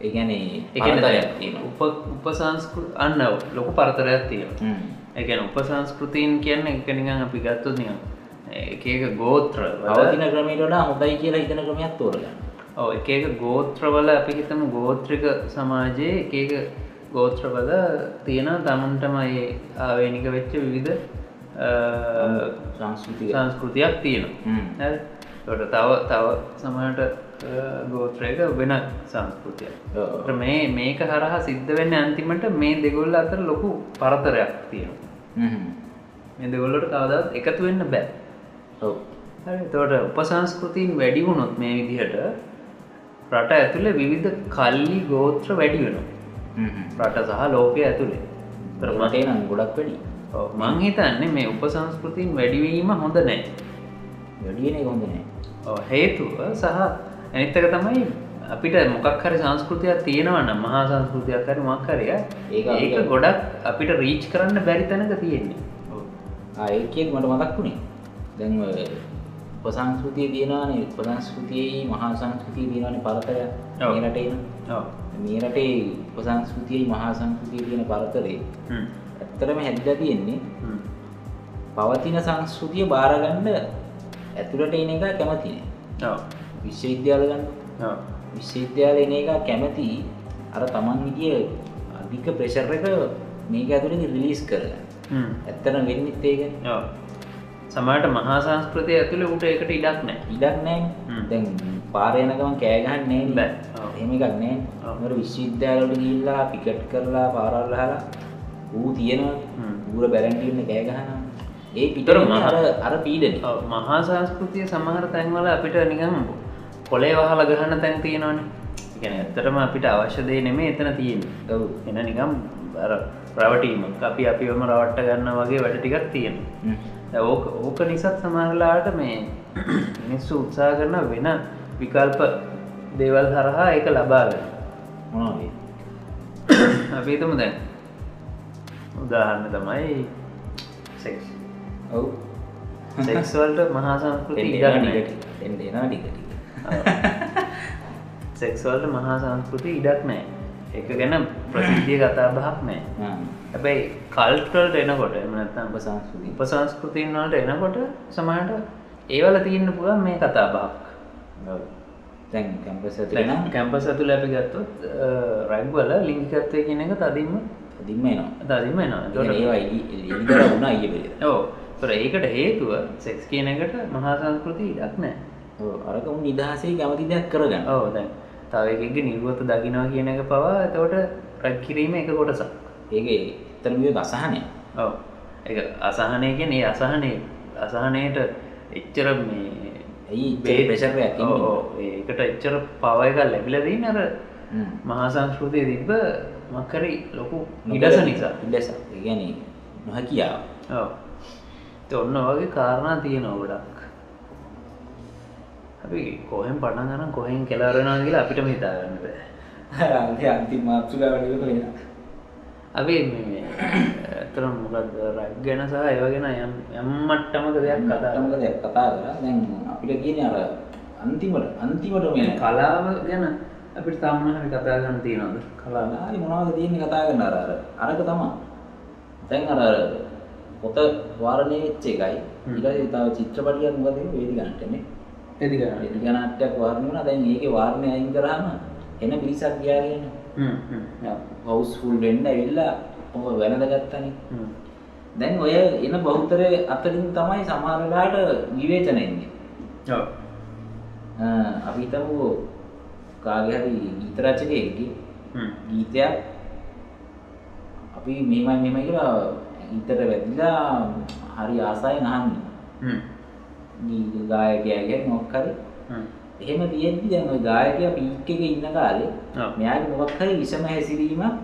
ඒගැන උප උපසංස්කෘ අන්න ලොකු පරතරයක් තියෙන එකන උපසංස්කෘතියන් කියන්න එකනිගන් අපි ගත්තු නිය එකක ගෝත්‍ර පවතින ක්‍රමයට වඩා හොඳයි කියලා හිතන ක්‍රමයක් තෝරගන්න. ඕ එකක ගෝත්‍රවල අපි හිතම ගෝත්‍රික සමාජයේ එකක ගෝත්‍රවල තියෙන තමන්ටමයි ආවේනික වෙච්ච විවිධ සංස්කෘතියක් තියෙනවා. ට තව තව සමහට ගෝත්‍රයක වෙන සංස්කෘතිය මේ මේක හරහා සිද්ධ වෙන්න අන්තිමට මේ දෙගොල්ල අතර ලොකු පරතරයක් තියෙනවා. මේ දෙගොල්ලට කවදත් එකතු වෙන්න බෑ. තොට උපසංස්කෘතින් වැඩි වුණොත් මේ විදිහට රට ඇතුළේ විවිධ කල්ලි ගෝත්‍ර වැඩි වෙන රට සහ ලෝකය ඇතුළේ ප්‍රමටේ නම් ගොඩක් වැඩි මං හිතන්නේ මේ උපසංස්කෘතින් වැඩිවීම හොඳ නෑ. වැඩියන හොඳ නෑ. හේතුව සහ ඇනිත්තක තමයි අපිට මොකක් හරි සංස්කෘතියක් තියෙනවන්න මහා සංස්කෘතියක් හරි මක්කරය ඒක ගොඩක් අපිට රීච් කරන්න බැරි තැනක තියෙන්නේ. ආයකෙත් මට මතක් වුණේ. දැන් උපසංස්කෘතිය තියෙනවානේ උපසංස්කෘතියයි මහා සංස්කෘතිය තියෙනවානේ පරතරය. මේරටේන මේරටේ උපසංස්කෘතියයි මහා සංස්කෘතිය තියෙන පරතරේ ඇත්තරම හැදිලා තියෙන්නේ පවතින සංස්කෘතිය බාරගණ්ඩ ඇතුළට එන එක කැමතිනේ විශ්වවිද්‍යාල ගන්න. විශ්වවිද්‍යාල එන එක කැමති අර තමන් විදිිය අධික ප්‍රෙශර් එක මේක ඇතුළින් රිලිස් කරගන්න ඇත්තන වෙන්නිත් ඒක. සමට මහා සංස්කෘතිය ඇතුළ උට එකට ඉඩක් නෑ ඉඩක් නෑ දැන් පාරයනකම කෑගහන්න බෑ. එම එකක් නෑ මට විශ්වවිද්‍යාලට ගිල්ලා පිකට් කරලා පාරල්ලහලා ඌ තියෙනවා. ඌර බැරැන්ටින්න කෑගහන ඒ පිටර අර අර පීඩන මහා සංස්කෘතිය සමහර තැන්වල අපිට නිගම් කොලේ වහල ගහන්න තැන් තියෙනවානේ. ගැන ඇත්තටම අපිට අවශ්‍ය දේ නෙමේ එතන තියෙන එන නිකම් ප්‍රවටීම අපි අපිවම රවට්ට ගන්න වගේ වැඩ ටිකක් තියෙන ඕක ඕක නිසත් සමහරලාට මේ මිනිස්සු උත්සා කරන වෙන විකල්ප දේවල් හරහා එක ලබාගන්න අපිතුම දැන් උදාහරන්න තමයි සෙක්ස් ඔව්. සෙක්ස්වල්ට මහා සංස්කෘති එනා ඩිකට සෙක්ස්වල්ට මහා සංස්කෘති ඉඩක් නෑ. එක ගැන ප්‍රසිද්ධිය කතා බහක් නෑ. හැබැයි කල්ටල්ට එනකොට එමනත්තම් සංස්කෘති උපසංස්කෘතින් වලට එනකොට සමහට ඒවල තියන්න පුළුවන් මේ කතා බක් තැන් කැම්පස කැම්පස් ඇතුල අපි ගත්තොත් රැග්වල ලිංගිකත්වය කියන එක තදින්ම දිම්ම නවා තදිම නවා වුණා ඒ ඕ ඒකට හේතුව සෙක්ස් කියන එකට මහා සංස්කෘති ඉඩක් නෑ අරක උන් නිදහසේ කැමති දෙයක් කරගන්න. ඕ දැන් තවයකගේ නිර්ුවත දකිනවා කියන එක පවා ඇතවට රැක් කිරීම එක කොටසක්. ඒක තරමිය අසහනය. ඔව. එක අසහනයගෙන් ඒ අසහනය අසහනයට එච්චර මේ ඇයි ප්‍රශරයක් ඒකට එච්චර පව එක ලැබිලදී නර මහා සංස්කෘතිය තිබ්බ මක්කරි ලොකු ඉඩස නිසා. ඉඩස ගැන නොහැකියාව. ඔන්න වගේ කාරණා තියෙනවා ගොඩක් අපි කොහෙන් පටන් ගන්න කොහෙන් කෙලාරෙනවා කියලා අපිටම හිතාගන්න බෑ. අන්ති මාත්සුලා වැඩ අපි ඇතර මොකද රැක් ගැන සහ ඒවගෙන යම් යම්මට්ටමක දෙයක් කතාමක දෙයක් කතා කර දැන් අපිට කියන අර අන්තිමට අන්තිමට මේ කලාව ගැන අපිට තම්මහරි කතා ගන්න තියෙනවද? කලාරි මොනවද තියෙන්නේ කතා කරන්න? අර අර අරක තමා දැන් අර පොත වාරණය වෙච්ච එකයි. ඊට තව චිත්‍රපටියක් මොකද වේදිකානටනේ වේදිකානාට්‍යයක් වාරණය වුණා. දැන් ඒකේ වාරණය අයින් කරාම එන පිරිසක් ගියා කියන්නේ හවුස් ෆුල් වෙන්න ඇවිල්ලා ඔබ වෙනද ගත්තනේ දැන් ඔය එන බෞද්ධර අතරින් තමයි සමහර වෙලාවට විවේචන එන්නේ. ඔව්. අපි හිතමු කාගේ හරි ගීත රචකයෙක්ගේ ගීතයක් අපි මෙහෙමයි මෙහෙමයි කියලා හිතට වැදිලා හරි ආසායෙන් අහන්නේ ගීත ගායකයාගේ මොකක් හරි එහෙම තියෙද්දි දැන් ওই ගායකයා පීක් එකේ ඉන්න කාලේ මෙයාගේ මොකක් හරි විෂම හැසිරීමක්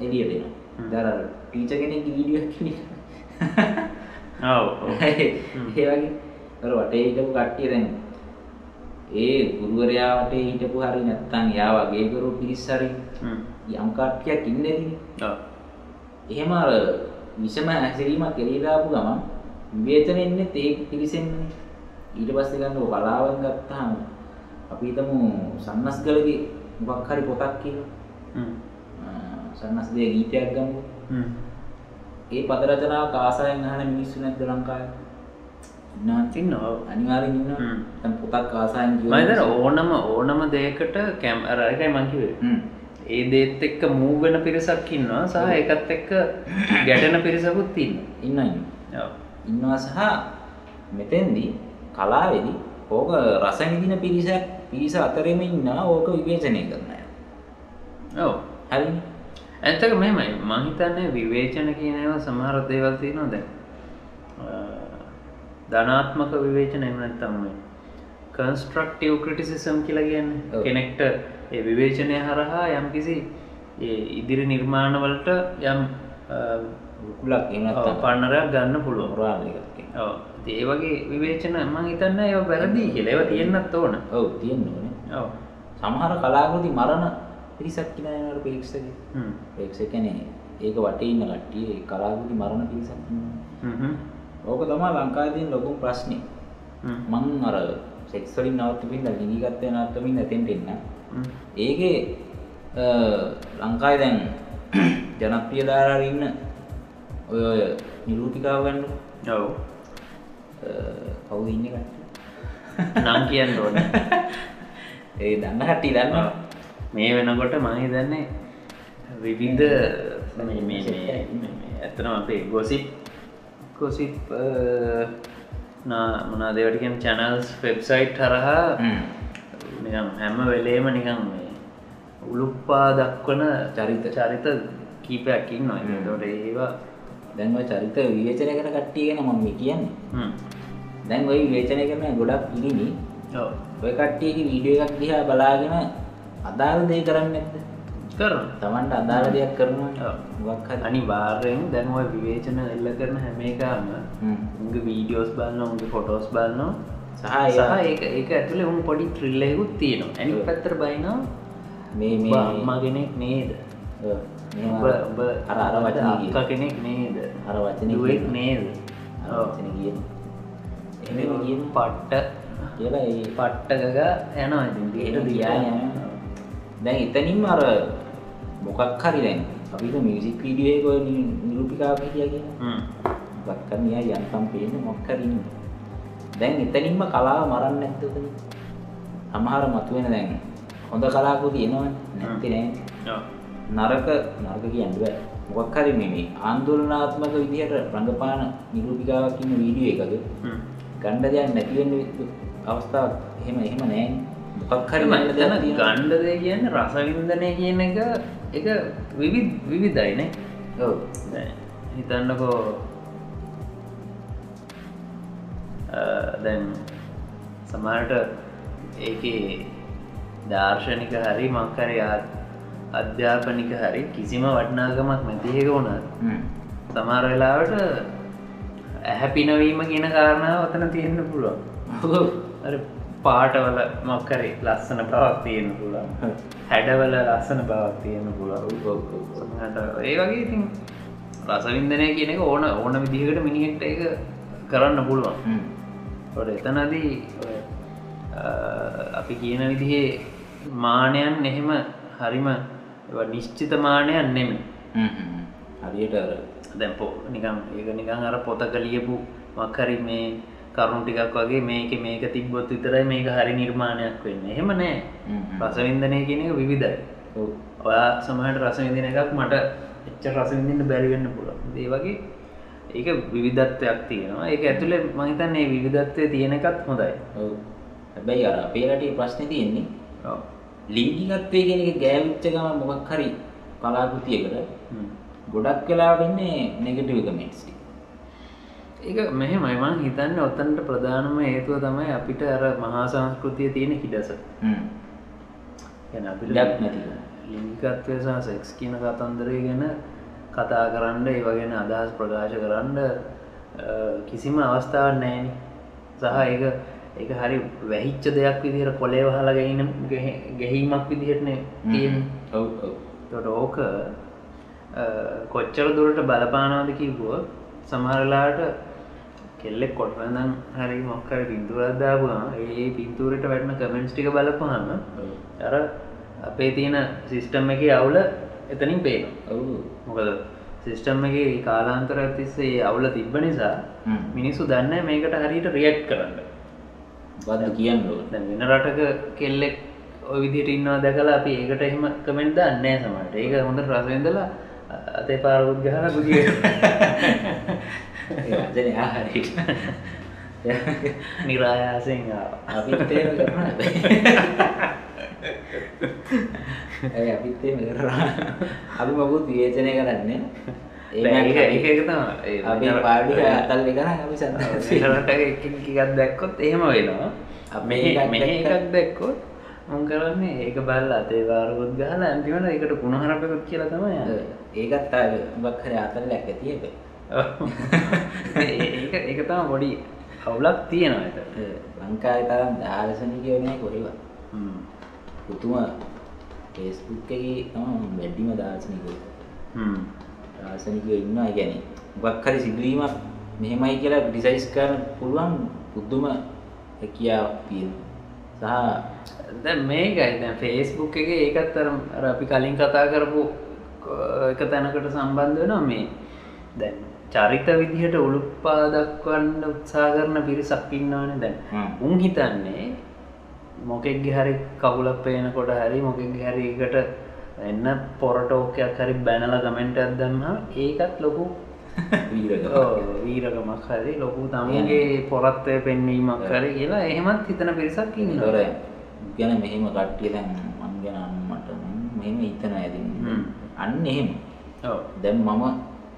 එළියට එනවා. දැන් අර ටීචර් කෙනෙක්ගේ වීඩියෝ එකක් කියන්නේ. ඔව් ඔව්. ඒ වගේ අර වටේ හිටපු කට්ටිය දැන් ඒ ගුරුවරයා වටේ හිටපු හරි නැත්තම් එයා වගේ කරු පිරිස් හරි යම් කට්ටියක් ඉන්නේ ඔව්. එහෙම අර විෂම හැසිරීමක් එළියට ආපු ගමන් විවේචන එන්නේ ඒ පිරිසෙන්නේ. ඊට පස්සේ ගන්නකො කලාවෙන් ගත්තාම අපි හිතමු සන්නස්ගලගේ මොකක් හරි පොතක් කියලා. සන්නස්දය ගීතයක් ගමු ඒ පද රචනාව කාසායෙන් අහන මිනිස්සු නැද්ද ලංකාවේ? ඉන්නවා. අනිවාර්යෙන් ඉන්නවා. දැන් පොතක් කාසායෙන් මයිදර ඕනම ඕනම දෙයකට කැම් අරකයි මංකිවේ හ්ම්. ඒ දේත් එක්ක මූවෙන පිරිසක් ඉන්නවා සහ එකත් එක්ක ගැටෙන පිරිසකුත් ඉන්න ඉන්න ඉන්න ඉන්නවා සහ මෙතෙන්දී කලාවේදී ඕක රස විඳින පිරිසක් පිරිස අතරෙම ඉන්නවා ඕක විවේචනය කරන අය. ඔව. හරිනේ. ඇත්තක මෙමයි මහිතන්නේ විවේචන කියනව සමහර දේවල් තියෙනවා. දැන් ධනාත්මක විවේචන එමනත්තම කන්ස්ට්‍රක්ටව් ක්‍රටිසිසම් කියලා කියන්න. කෙනෙක්ට ඒ විවේචනය හරහා යම් කිසි ඒ ඉදිරි නිර්මාණවලට යම් කුලක් පන්නරයක් ගන්න පුළුවන්. පුරාණයකට ඔව්. ඒ වගේ විවේචන මං හිතන්න ඒව වැරදි කියලා. ඒව තියෙන්නත් ඕන. ඔව් තියෙන්න ඕනේ. ඔව්. සමහර කලාකෘති මරණ පිරිසක් කියලා යනවාට ප්‍රේක්ෂකගේ හ්ම්. ප්‍රේක්ෂක කියන්නේ ඒක වටේ ඉන්න කට්ටිය ඒ කලාකෘති මරණ පිරිසක් ඉන්නවා. හ්ම්හ්ම්. ඕක තමයි ලංකාවේ තියෙන ලොකුම ප්‍රශ්නේ. හ්ම්. මං අර සෙක්ස් වලින් නවත්තමින් ලිංගිකත්වය නවත්තමින් එතෙන්ට එන්න හ්ම්. ඒකේ ලංකාවේ දැන් ජනප්‍රිය දාරාර ඉන්න ඔය ඔය නිරූපිකාව ගන්න ඔව් කවුද ඉන්න නම් කියන්න ඕන ඒ දන්න කට්ටිය දන්නවා මේ වෙනකොට මහි දන්නේ විවිධ ඇත්තනම අපේ ගොසිප් ගොසිප් මනාදවට කියෙන් චැනල්ස් වෙබ්සයිට් හරහා. නිකම් හැම වෙලේම නිකම් මේ උළුප්පා දක්වන චරිත. චරිත කීපයක්කින් නො හ්ම්. තොට ඒවා දැන් ඔය චරිත විවේචනය කරන කට්ටිය ගැන මම කියන්නේ. දැන් ඔය විවේචනය කරන ගොඩක් ඔව්. ඔය කට්ටියගේ වීඩියෝ එකක් දිහා බලාගෙන අදාළ දේ කරන්නේ නැද්ද? කරන තමන්ට අදාළ දෙයක් කරනවා ඔව්. මොකක් හරි. අනිවාර්යෙන් දැන් ඔය විවේචන එල්ල කරන හැම එකම. උන්ගේ වීඩියෝස් බලන්න උන්ගේ ෆොටෝස් බලන්නවා සහ ඒක ඒක ඇතුළේ උන් පොඩි ත්‍රිල්ලයකුත් තියෙනවා. ඇනි. පැත්තර බයිනවා මේ මේ. අම්මා කෙනෙක් නේද? අර අර වචනේ කෙනෙක් නේද? අර වචනේ කියන. නේද? අර වචනේ කියන කියන පට්ට කියලා ඒ පට්ටකක යනවා දිගට. නැහැ. දැන් එතනින්ම අර මොකක් හරි දැන් අපිට මියුසික් වීඩියෝ එක ඔය නි- නිරූපිකාවක් හිටියා කියලා හ්ම්. මොකක් හරි නිකන් යන්තම් පේන්නේ මොකක් හරි ඉන්නේ. දැන් එතනින්ම කලාව මරන්නේ උතන? සමහර මතුවෙන දැන් හොඳ කලාකෘති එනවනේ නැත්තේ නෑ. නරක නරක කියන්න බෑ. මොකක් හරි මේ ආందోලනාත්මක විදිහට රංගපාන නිරූපිකාවක් ඉන්න වීඩියෝ හ්ම්. ගණ්ඩ දෙයක් නැති වෙන්න අවස්ථාවක් එහෙම එහෙම නෑ. මොකක් හරි හරි ගන්න දෙයක් එතන තියෙනවා. ගණ්ඩදය කියන්න රසවින්දනය කියන එක එක විවිධ විවිධයිනේ හිතන්නකෝ දැන් සමහරට ඒකේ දර්ශනික හරි මක්කරි අධ්‍යාපනික හරි කිසිම වටනාගමක් නැතිහෙක වුණත් හ්ම්. සමහර වෙලාවට ඇහැපිනවීම කියන කාරණාව ඔතන තියෙන්න පුළුවන්. පාටවල මක්කරි ලස්සන බවක් තියෙන පුළුවන්. හැඩවල ලස්සන බවක් තියෙන පුළුවන්. ඒ වගේ ඉතින් රසවින්දනය කියන එක ඕන ඕන විදිහකට මිනිහෙක්ට එක කරන්න පුළුවන්. ොට එතනදී අපි කියන විදිහේ මානයන් එහෙම හරිම නිශ්චිත මානයන් නෙමේ. හරියට අර දැන් පො නිකම් ඒක නිකං අර පොතක ලියපු මක්හරි මේ කරුණු ටිකක් වගේ මේක මේක තිබ්බොත් විතරයි මේක හරි නිර්මාණයක් වෙන්න එහෙම නෑ. රසවින්දනය කියන එක විවිධයි. ඔයා සමහට රසවිදින එකක් මට එච්ච රසවිඳන්න බැරිවෙන්න පුළුවන් ඒ වගේ ඒක විවිධත්වයක් තියෙනවා ඒක ඇතුළේ මහිතන් ඒ විවිධත්වය තියෙන එකත් හොඳයි. හැබැයි අර අපේ රටේ ප්‍රශ්නේ තියෙන්නේ. ලිංගිකත්වය කියන ගෑවිච්ච ගමන් මොකක් හරි කලාකෘතියකට. ගොඩක් වෙලාවට ඉන්නේ නෙගටිව් කමෙන්ට්ස් ටික. ඒක මෙහෙමයි මං හිතන්න ඔතන්ට ප්‍රධානම හේතුව තමයි අපිට අර මහා සංස්කෘතිය තියෙන හිඩස හ්ම්. ගැන අපිට ඉඩක් නැතිකම. ලිංගිකත්වය සහ සෙක්ස් කියන කතන්දරය ගැන කතා කරන්න ඒව ගැන අදහස් ප්‍රකාශ කරන්න කිසිම අවස්ථාවක් නෑන සහ ඒක ඒක හරි වැහිච්ච දෙයක් විදිහට කොලේ වහලා ගැන ගැහීමක් විදිහටන තියෙන් ඔව්. තොට ඕක කොච්චර දුරට බලපානවාද කිව්වුව සමහරලාට කෙල්ලෙක් කොටනදම් හරි මොක්කර පින්තුරත්දාපුවා ඒ පින්තුරට වැටන කමෙන්ට්ස් ටික බලපහම. අර අපේ තියෙන සිිස්ටම් එක අවුල එතනින් පේන මොකද සිිස්ටම් එක කාලාන්තර ඇතිස්සේ අවුල තිබ්බ නිසා මිනිස්සු දන්න මේකට හරියට රියට් කරන්න. බද කියන්න වෙන රටක කෙල්ලෙක් ඔය විදිහට ඉන්නවා දැකලා අපි ඒකට එහෙම කමෙන්ට් දන්නේ සමට ඒක හොඳ රසවෙන්දලා අතේ පාරුත් ගහලා බුදිය වචන ආහාරයට නිරායාසයෙන් අපිත් ඒම කරන ඇයි අපිත් ඒම කරා අපි මකුත් විවේචනය කරන්නේ. අපි පාඩි අතල්ලි කරන්න අපි සඳ රට එකක් දැක්කොත් එහෙම වෙනවා. මේ මෙ එකක් දැක්කොත් මොන් කරන්නේ ඒක බල්ල අතේ වාරුත් ගහලා ඇතිවන එකට පුුණහරපකුත් කියලා තමයි ඒකත් බක් හර අතල්ල ඇක තියක ඒක ඒක තම පොඩි අවුලක් තියෙනවා ඇත ලංකාය තරම් දාර්ශනි කියවනය කොහෙව පුතුම පේස්බුක් එක තම වැඩ්ඩිම දාර්ශනික දාර්ශනිකව ඉන්නවා. ගැන ගක්හරි සිදුවීමක් මෙහෙමයි කියලා ඩිසයිස් කරන පුළුවන් පුද්දුම හැකියාව තියෙන සහ දැ මේකයි. දැ ෆේස්බුක් එක ඒකත් අර අපි කලින් කතා කරපු එක තැනකට සම්බන්ධ වෙනවා මේ දැන් චරිත විදිහට උළුප්පා දක්වන්න උත්සා කරන පිරිසක් ඉන්නවන දැන්. උන් හිතන්නේ මොකෙක්ගෙ හරි කවුලක් හරි මොකෙක්ගෙ හරි එකට එන්න පොරටෝකයක් හරි බැනල ගමෙන්ට ඇදන්න ඒකත් ලොකු වීරකමක් හරි. ලොකු තමගේ පොරත්වය පෙන්වීමක් හරි කියලා එහෙමත් හිතන පිරිසක් දොර ගැන මෙහෙම කට්ටිය දැන් මං ගැන අම්මට මෙහෙම හිතන ඇති අන්න එහෙම. දැන් මම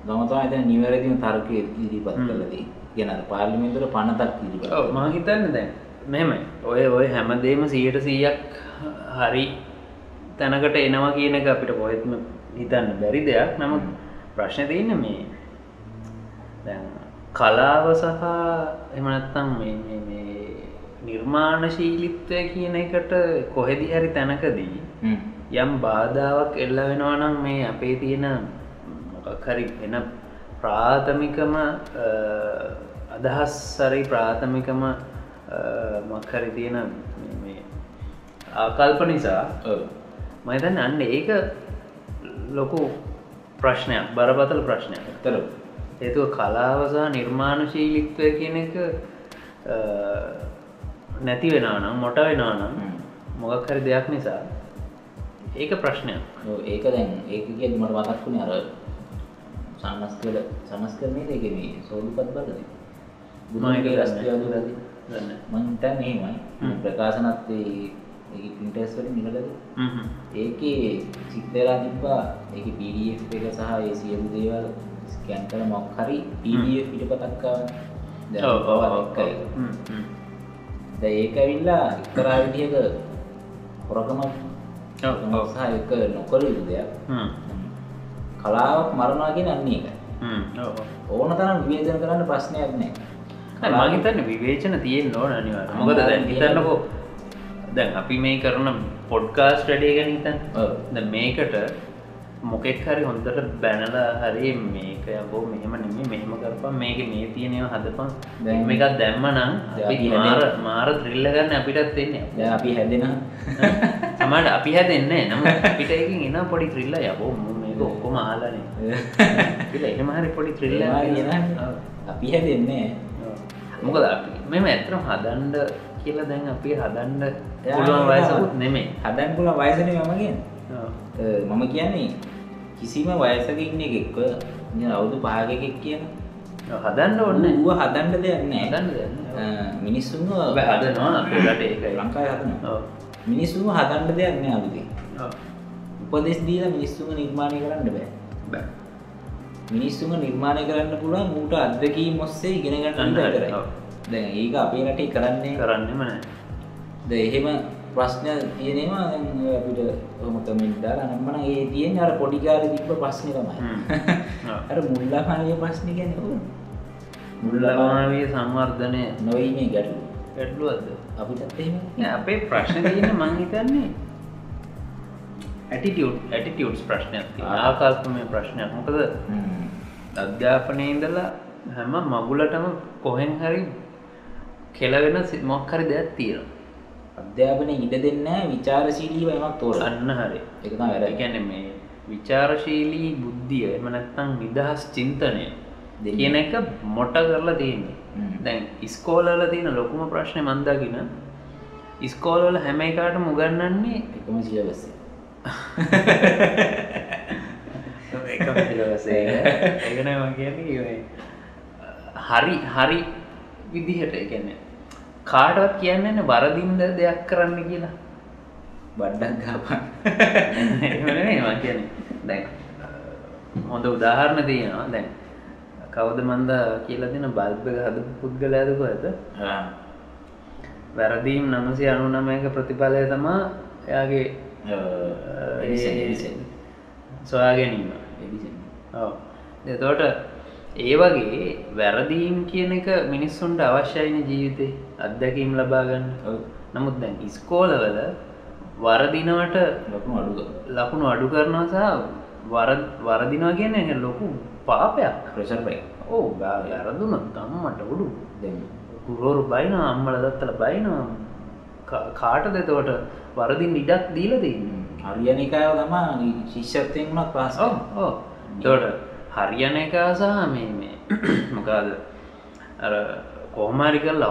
ගමතා ඇත නිවැරදිම තර්කය ඉදිරිපත් කලදී ගැන පාර්ලිමින්තුර පනතක් ඉදිරිපත් මා හිතන්න දැන් මෙම ඔය ඔය හැමදේම සීයට සීයක් හරි තැනකට එනවා කියන එක අපිට පොහෙත්ම හිතන්න බැරි දෙයක්. නමුත් ප්‍රශ්න තියන්න මේ කලාව සහ එමනත්තම් නිර්මාණශීලිත්වය කියන එකට කොහෙදි හරි තැනකදී යම් බාධාවක් එල්ල වෙනවා නම් මේ අපේ තියෙන මොකක්හරි එන ප්‍රාථමිකම අදහස් සරි ප්‍රාථමිකම මක්හරි තියෙන ආකල්ප නිසා මතන් අන්න ඒක ලොකු ප්‍රශ්නයක් බරපතල ප්‍රශ්නයක්. එතර ඒතුව කලාවසා නිර්මාණශීලිත්වය කියන එක නැති වෙනනම් මොට වෙනනම් මොගක් හරි දෙයක් නිසා ඒක ප්‍රශ්නයක්. ඒක දැන් ඒක කිය මට මතක්කුණ අර සන්නස් කල සමස් කරනය දෙක මේ සෝදුපත් බලද? බුදුමගේ රස්තියාදු ලද මන්තන් එහෙමයි. ප්‍රකාශනත් පින්ටස් වලින් නිහලද ඒකේ සිත්තරා තිබ්බා ඒක පඩF එක සහ ඒ සියලු දේවල් ස්කැන් කල මොක් හරි පඩF පිටපතක්කා දැක්කයි ද ඒක ඇවිල්ලා එක්තරා විදිහක හොරකමක් සහ එක නොකර යුතු දෙයක් කලාවක් මරණවාගෙන අන්නේ එක ඕන තරම් විවේචන කරන්න ප්‍රශ්නයක් නෑ මගේතන්න විවේචන තියෙන් නොන අනිවා මොකද දැන් හිතන්නකෝ දැන් අපි මේ කරන පොඩ්කාස් ටඩේ ගැන හිතන් ද මේකට මොකෙක් හරි හොඳට බැනලා හරි මේක යබෝ මෙහම නෙම මෙහම කරපා මේක මේ තියෙනව හදපන්. දැම එකත් දැම්ම නම් මාර මාර ත්‍රිල්ල ගන්න අපිටත් එන්නේ. අපි හැදෙන සමට අපි හැදෙන්නේ නම පිට එකින් එන පොඩි ත්‍රිල්ල යබෝ මේක ඔක්කොම ආලනේ එහෙම හරි පොඩි ත්‍රිල්ල අපි හැදෙන්නේ. මොකද අපි මෙම ඇතරම් හදන්ඩ කියලා දැන් අපි හදන්ඩ පුළුවන් වයසකුත් නෙමේ හදන් පුල වයසන මමගෙන් මම කියන්නේ කිසිම වයසක ඉන්න එකෙක්ව අවුදු පාගකෙක් කියන හදන්න ඔන්න ඌ හදන්ඩ දෙයන්න හදන්න මිනිස්සුම හදනවා ඒක ලංකායි හදන මිනිස්සුම හදන්ඩ දෙයන්න අවිදි උපදෙස් දීල මිනිස්සුම නිර්මාණය කරන්න බෑ. මිනිස්සුම නිර්මාණය කරන්න පුළුවන් මූට අදකී මොස්සේ ඉගෙන ගන්න කරයි දැ ඒක අපේ රටේ කරන්නේ. කරන්නම ද එහෙම ප්‍රශ්න තියෙනවා. අපිට හොම කමෙන්ටා නම්මන ඒ තියෙන් අර පොඩිකාර තිබ්බ ප්‍රශ්නය තමයි. අර මුල්ලාකානය ප්‍රශ්නි ගැන මුල්ලවාගේ සංවර්ධනය. නොවීමේ ගැටලු ගැටලුවද අපිටත් අපේ ප්‍රශ්න තියෙන මංහිතන්නේ ඇටිටියුට් ඇටිටියුට්ස් ප්‍රශ්නයක් ආකල්පමය ප්‍රශ්නයක්. මොකද අධ්‍යාපනය ඉඳලා හැම මගුලටම කොහෙන් හරි කෙලවෙන මොක්හරි දෙයක් තියෙන අධ්‍යාපනය ඉඩ දෙන්න විචාරශීලීව එමක් තෝර අන්න හරි. එකත වැර ගැන මේ විචාරශීලී බුද්ධිය එම නැත්තං නිදහස් චින්තනය කියන එක මොට කරලා තියන්නේ. දැන් ඉස්කෝලල තියෙන ලොකුම ප්‍රශ්නය මන්දාගෙන ඉස්කෝලවල හැම එකාට මුගන්නන්නේ එකම සිලබසේ කියන්නේ හරි හරි විදිහට ගැන කාටවත් කියන්න වරදින්ද දෙයක් කරන්න කියලා. බඩ්ඩක් ගාපන් කියන දැන් හොඳ උදාහරණ තියෙනවා. දැන් කවුද මන්ද කියලා දෙන බල්බ හද පුද්ගලයදක ඇත වැරදීම් නමසි අනු නමයක ප්‍රතිඵලය තමා එයාගේ සොයා ගැනීම. ඔව්. එතකොට ඒ වගේ වැරදීම් කියන එක මිනිස්සුන්ට අවශ්‍යයින ජීවිතේ අත්දැකීම් ලබාගන්න නමුත් දැන් ඉස්කෝලවල වරදිනවට ලකුණු අඩු කරනවා සහ වර- වරදිනවා කියන එක ලොකු පාපයක්. ප්‍රශර් පයි ඕ වැරදුනොත් අම්මට උඩු. ගුරෝරු බයින අම්මල දත්තල බයිනවා. කා- කාටද එතකොට වරදින් ඉඩක් දීල දෙන්න හරියනිකාව තමා ශිෂ්‍යත්වයෙන්මත් පාස තොට හරියන එකා සහ මේ මේ මොකාද අර කොහොමරි කරලා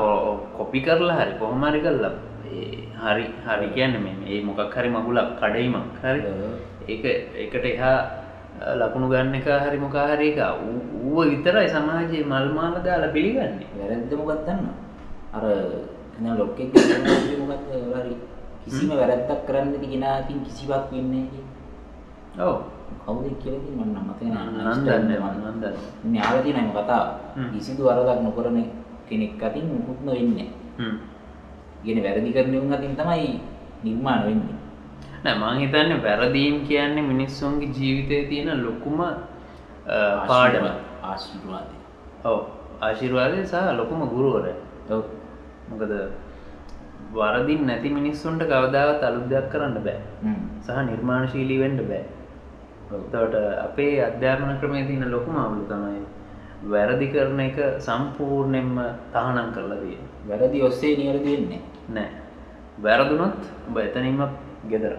කොපි කරලා හරි කොහොමරි කරලා. ඒ හරි හරි කියන්න මේ ඒ මොකක් හරි මගුලක් කඩයිමක් හරි. ඒක එකට එහා ලකුණු ගන්න එක හරි මොකාහරි එක. ඌව විතරයි සමාජයේ මල්මාල දාලා පිළිගන්නේ. වැරැද්ද මොකක්දන්න අර ලොක්කෙක් මොකක් හරි කිසිම වැරැද්දක් කරන්න ගෙනාතින් කිසිවක් වෙන්නේ ඔව. කවුද කියලති මන්න මතන නන්දන්න නන්දන්න න්‍යාලති නම කතා. කිසිදු වරදක් නොකරන කෙනෙක් අතින් මුකුත්ම වෙන්න ගෙන වැරදි කරනවුන් අතින් තමයි නිර්මාණ වෙන්නේ. නෑ මං හිතන්නේ වැරදීම් කියන්නේ මිනිස්සුන්ගේ ජීවිතය තියෙන ලොකුම පාඩම. ආශිර්වාදය. ඔව. ආශිර්වාදය සහ ලොකුම ගුරුවර ඔව්. මොකද වරදින් නැති මිනිස්සුන්ට කවදාවත් අලුත් දෙයක් කරන්න බෑ. හ්ම්. සහ නිර්මාණශීලී වෙන්න බෑ. තවට අපේ අධ්‍යාපන ක්‍රමය තියන ලොකුම අවුලු තමයි වැරදි කරන එක සම්පූර්ණයෙන්ම තහනම් කරලා තිය වැරදි ඔස්සේ නිවැරදි වෙන්නේ නෑ. වැරදුනොත් උඹ එතනින්ම ගෙදර.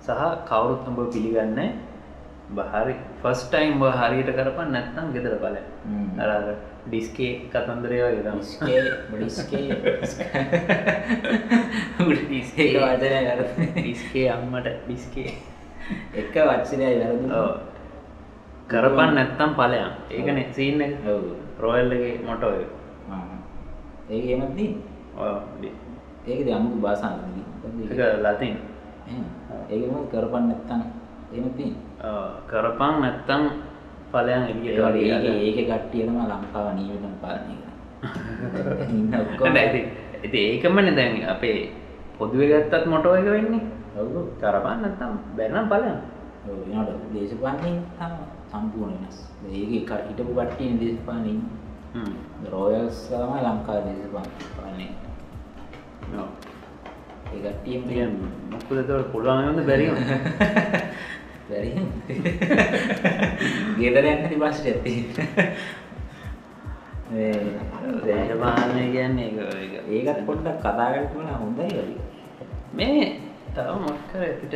සහ කවුරුත් උඹ පිළිගන්න බහරි ෆස්ටයිම් බ හරියට කරපන් නැත්නම් ගෙදර පල හ්ම්. අර ඩිස්කේ කතන්දරය ඩිස්කේ වචනය. ඩිස්කේ. අම්මට ඩිස්කේ. එක වචනය වැරදි. කරපන් නැත්තම් පලයන් ඒකන සීන්න. රොයල්ලගේ මොටෝ ආ. ඒක එහෙමත් දී. ඒකද අමුතු එක ලතින්. මොකද කරපන් නැත්තම්? එහෙම තියෙන කරපන් නැත්තම් පලයන් ඒක වගේ ඒක කට්ටිය තමයි ලංකාව නියමටම පාලනය ඔක්කොම. ඇති ඒකමන දැන් අපේ පොදුව ගත්තත් මොටෝ එක වෙන්නේ. කරපන් නැත්තම් බැරනම් පලයන් ඔව් වෙනකොට දේශපාලනයෙන් තම සම්පූර්ණ වෙනස්. ඒක හිටපු කට්ටිය දේශපාලනයෙන් රෝයල්ස් තමයි ලංකාවේ දේශපාලනය ඒ කට්ටියෙන් තියන් මොකුද තවට පුළුවන්ද බැරිම? බැරි ගෙදර ඇති ප්‍රශ්නයක් ඇති දේශපාලනය කියන්නේ ඒක ඒක. ඒකත් පොඩ්ඩක් කතා කරන්න හොඳයි මේ තව මොක්කර ඇතිට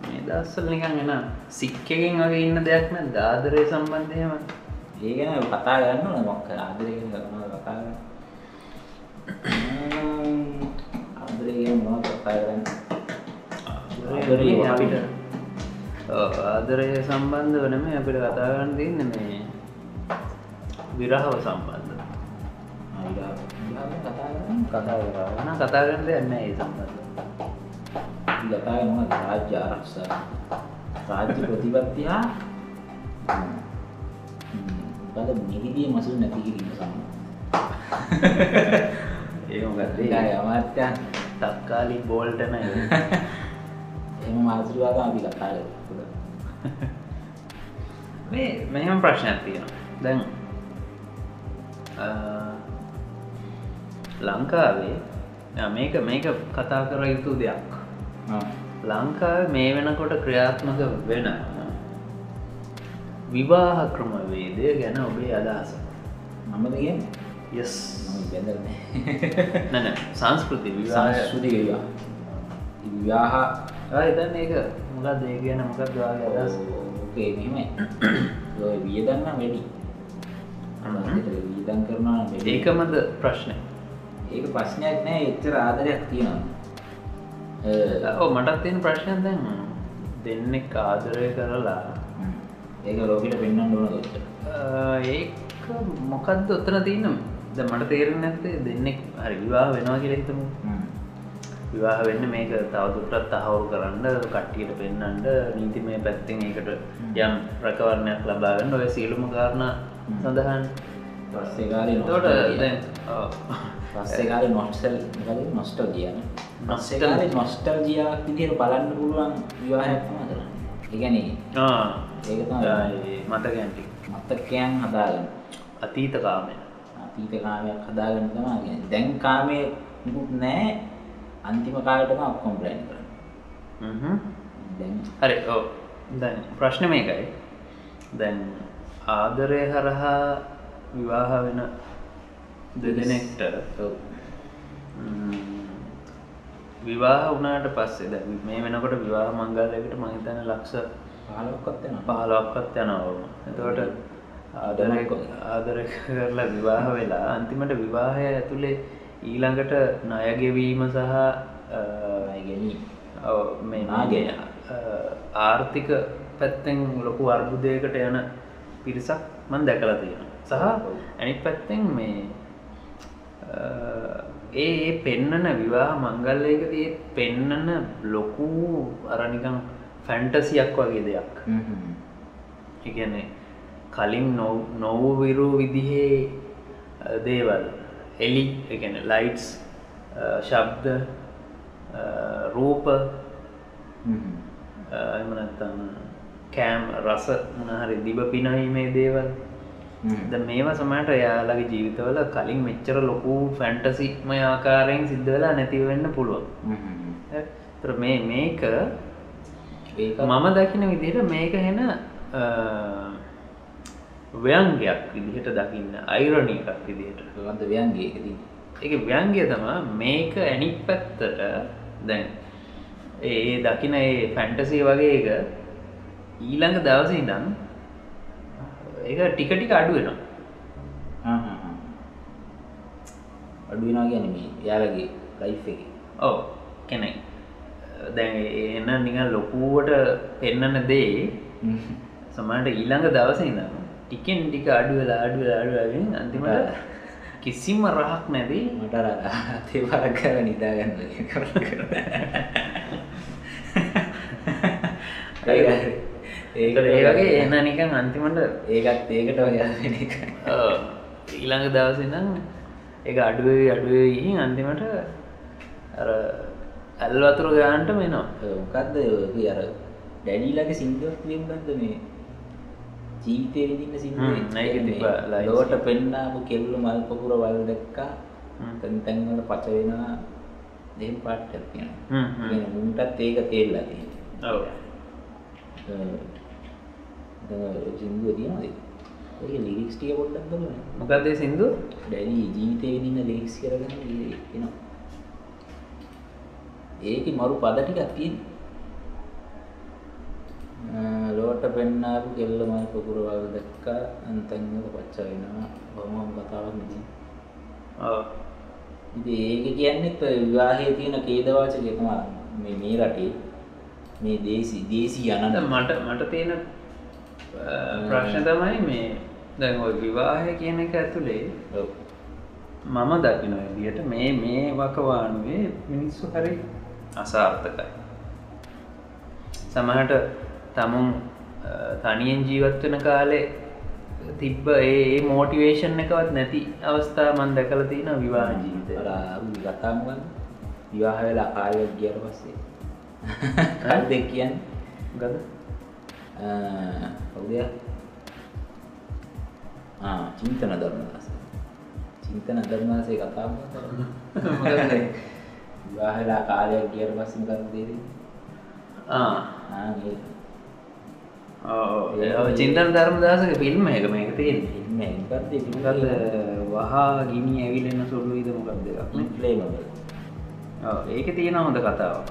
මේ දස්සල් නිකන් එන සික්කකින් වගේ ඉන්න දෙයක් නැ. දාදරය සම්බන්ධයම ඒ ගැන කතා ඕන මොක්ක ආදරය ගැන කරනවා කතා කරන්න. ආදරය ගැන මොනවද කතා කරන්න? ආදරය අපිට ආදරය සම්බන්ධ වනම අපිට කතාගන්න තින්න මේ විරහව සම්බන්ධ කතා කරන කතාගන්න දෙන්න ඒ සම්බන්ධ කතා කරනවා රාජ්‍ය ආරක්ෂා රාජ්‍ය ප්‍රතිපත්තිය? හා මොකද නිහිදී මසුල් නැති කිරීම සම්බන්ධ ඒකගත්ේ ඒකයි අමාත්‍යයන් තක්කාලි බෝල්ටන එහෙම මාතෘකාව අපි කතා කරමු. මේ මෙහම ප්‍රශ්නයක් තියෙන දැන් ලංකාවේ මේක මේක කතා කර යුතු දෙයක්. ලංකාව මේ වෙනකොට ක්‍රියාත්මක වෙන විවාහ ක්‍රමවේදය ගැන ඔබේ අදහස. මමද? යස් බැඳරන සංස්කෘති විවාහ. සංස්ෘති විවා විවාහ එතන්න ඒක. මොකක් දේ කියන මොකක් වාගේ අදස් මෙමයි වියදන්න වැඩි. වියදන් කරනවා වැඩි. ඒකමද ප්‍රශ්නය ඒක ප්‍රශ්නයක් නෑ. එච්චර ආදරයක් තියෙනවා ඕ මටත් තියෙන ප්‍රශ්නයක් දැන් දෙන්නෙක් ආදරය කරලා. ඒක ලෝකට පෙන්න්න ඕන ොට ඒක මොකක්ද ඔත්තන තියනම් ද මට තේරෙන නැත්තේ දෙන්නෙක් හරි විවාහ වෙනවා කියලා හිතමු. විවාහ වෙන්න මේක තවදුරටත් තහවුරු කරන්න කට්ටියට පෙන්න්නට නීතිමය පැත්තිෙන් ඒකට යම් ප්‍රකවරණයක් ලබාගන්න ඔය සියලුම කාරණ සඳහන්. පස්සේකාල තෝට පස්සේකාල නොට්සල් නොස්ටල් කියන නොස්සේකාල නොස්ටල් ජියාවක් විදිහට බලන්න පුළුවන් විවාහයක්ම කරන්න ඉගැන ඒක මතගැන්ටි මත්තකයන් හදාගන්න. අතීත කාමය. අතීත කාමයක් හදාගන්න තමා දැන් කාමය නිකුත් නෑ අන්තිම කාලටම ඔක්කොම් ප්ලෑන් කරන්න දැන් හරි ඕ දැන් ප්‍රශ්න මේකයි. දැන් ආදරය හරහා විවාහ වෙන දෙදෙනෙක්ට ඔව්. විවාහ වනාට පස්සේ ද මේ වෙනකොට විවාහ මංගලයකට මහිතන ලක්ෂ පහලොක්කොත් වෙනවා පහලොක්කත් යනවම එතවට ආදරය ආදර කරලා විවාහ වෙලා අන්තිමට විවාහය ඇතුළේ ඊළඟට ණයගෙවීම සහ මේ නාගෙන. ආර්ථික පැත්තෙන් ලොකු අර්බුදයකට යන පිරිසක් මන් දැකලා තියෙන සහ ඇනිත් පැත්තෙන් මේ ඒ ඒ පෙන්නන විවාහ මංගල්ලයකදී පෙන්නන ලොකු අරනිකං ෆැන්ටසියක් වගේ දෙයක්. එකන කලින් නොවවිරු විදිහේ දේවල්. එලි එකන ලයිටස් ශබ්ද රූප එමනත්තන්න කෑම් රස මනහරි දිබ පිනහීමේ දේවල් ද මේවා සමට යාලගේ ජීවිතවල කලින් මෙච්චර ලොකු ෆැන්ටසිමය ආකාරයෙන් සිද්ධ වෙලා නැතිවෙන්න පුළුවන්. තර මේ මේක මම දකින විදිහට මේක හෙන ව්‍යංගයක් විදිහට දකින්න අයිරණ එකක් විදිහට. වන්ද ව්‍යන්ගේකදී එක ව්‍යංගය තම මේක ඇනි පැත්තට දැන් ඒ දකින ඒ ෆැන්ටසේ වගේ එක ඊළඟ දවස ඉඳන් ඒක ටික ටික අඩුවෙනවා අඩුවෙනවා ගැන මේ යාලගේ ලයි් එක. ඔව. කෙනෙක්. දැන් එන්න නිකන් ලොකුවට පෙන්නන දේ සමට ඊළඟ දවස ඉඳම ටිකෙන් ටික අඩුවෙලා අඩුවෙලා අඩුවගෙන අන්තිමට කිසිම රහක් නැදී මට තේපාරක් කර නිදාගන්න ඒක ඒ වගේ එන්න නිකන් අන්තිමට ඒකත් ඒකට ඔයාගෙන. ඊළඟ දවස ඉඳන් ඒක අඩුවේ අඩුවේ අන්තිමට අර ඇල් වතුර ගාන්ට මෙනවා මොකක්ද අර ඩැඩීලගේ සිින්දුවක් තියම්බන්ද මේ? ජීවිතය විදින්න lines. ලෝට පෙන්නාපු කෙල්ලු මල් පොකුර වල් දැක්කා. තැන්තැන්වල පච වෙනවා. දෙම් පාට්ට තියෙන හ්ම්, හ්ම්. මුන්ටත් ඒක තේල්ලා තියෙන. සිින්දුව තියනද ඔය ලිරික්ස් ටිය පොඩ්ඩක් බලන්න. මොකක්දේ සිින්දු ඩැඩී ජීවිතය විදින්න ලිරික්ස් කරගන්න එනවා. ඒක මරු පද ටිකක් තියෙන ලෝට පෙන්නාපු කෙල්ලමයි පොකුරවල් දැක්ක. අන්තැන්වල පච්චා වෙනවා. බොහොම කතාවක් නිති ඔව්. ඉති ඒක කියන්නෙත් විවාහය තියෙන කේදවාචකෙනවා මේ මේ රටේ මේ දේසි දේසි දැන් අනන්ත. මට මට තියෙන ප්‍රශ්න තමයි මේ දැන් ඔය විවාහය කියන එක ඇතුළේ. මම දකින විදියට මේ මේ වකවානුවේ මිනිස්සු හරි අසාර්ථකයි. සමහට තමුන් තනියෙන් ජීවත් වෙන කාලේ තිබ්බ ඒ මෝටිවේෂන් එකවත් නැති අවස්ථා මන් දැකල තියෙන විවාහ කතා මොකක්ද විවාහ වෙලා කාලයක් ගියට පස්සේ. කල් දෙක කියන්නේ. ගද කවුද ආ චින්තන ධර්මදාස චින්තන ධර්මදාසේ කතා මොකක්ද විවාහ වෙලා කාලයක් ගියට පස්සේ මොකක්ද දෙන්නේ ආ ආ ඔව්. ඔව්. චින්තන ධර්මදාසක ෆිල්ම් එක මේක තියෙන්නේ ඉන්නේ මොකක්ද මොකද වහා ගිනි ඇවිලෙන සුළු ඉද මොකක් දෙයක් ෆ්ලේමබල් ඒක තියෙන හොඳ කතාවක්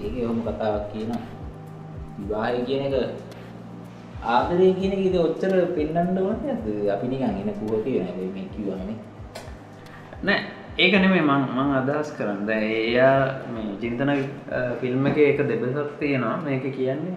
ඒක ඔහොම කතාවක් කියන විවාහය කියන එක ආදරය කියන ඉද ඔච්චර පෙන්න්නන්න ඕන අපි නිකන් එන පුුව කියන මේ කිවනේ නෑ ඒක නෙමේ මං මං අදහස් කරන්න. එයා මේ චින්තන ෆිල්ම් එක එක දෙබසක් තියෙනවා. මේක කියන්නේ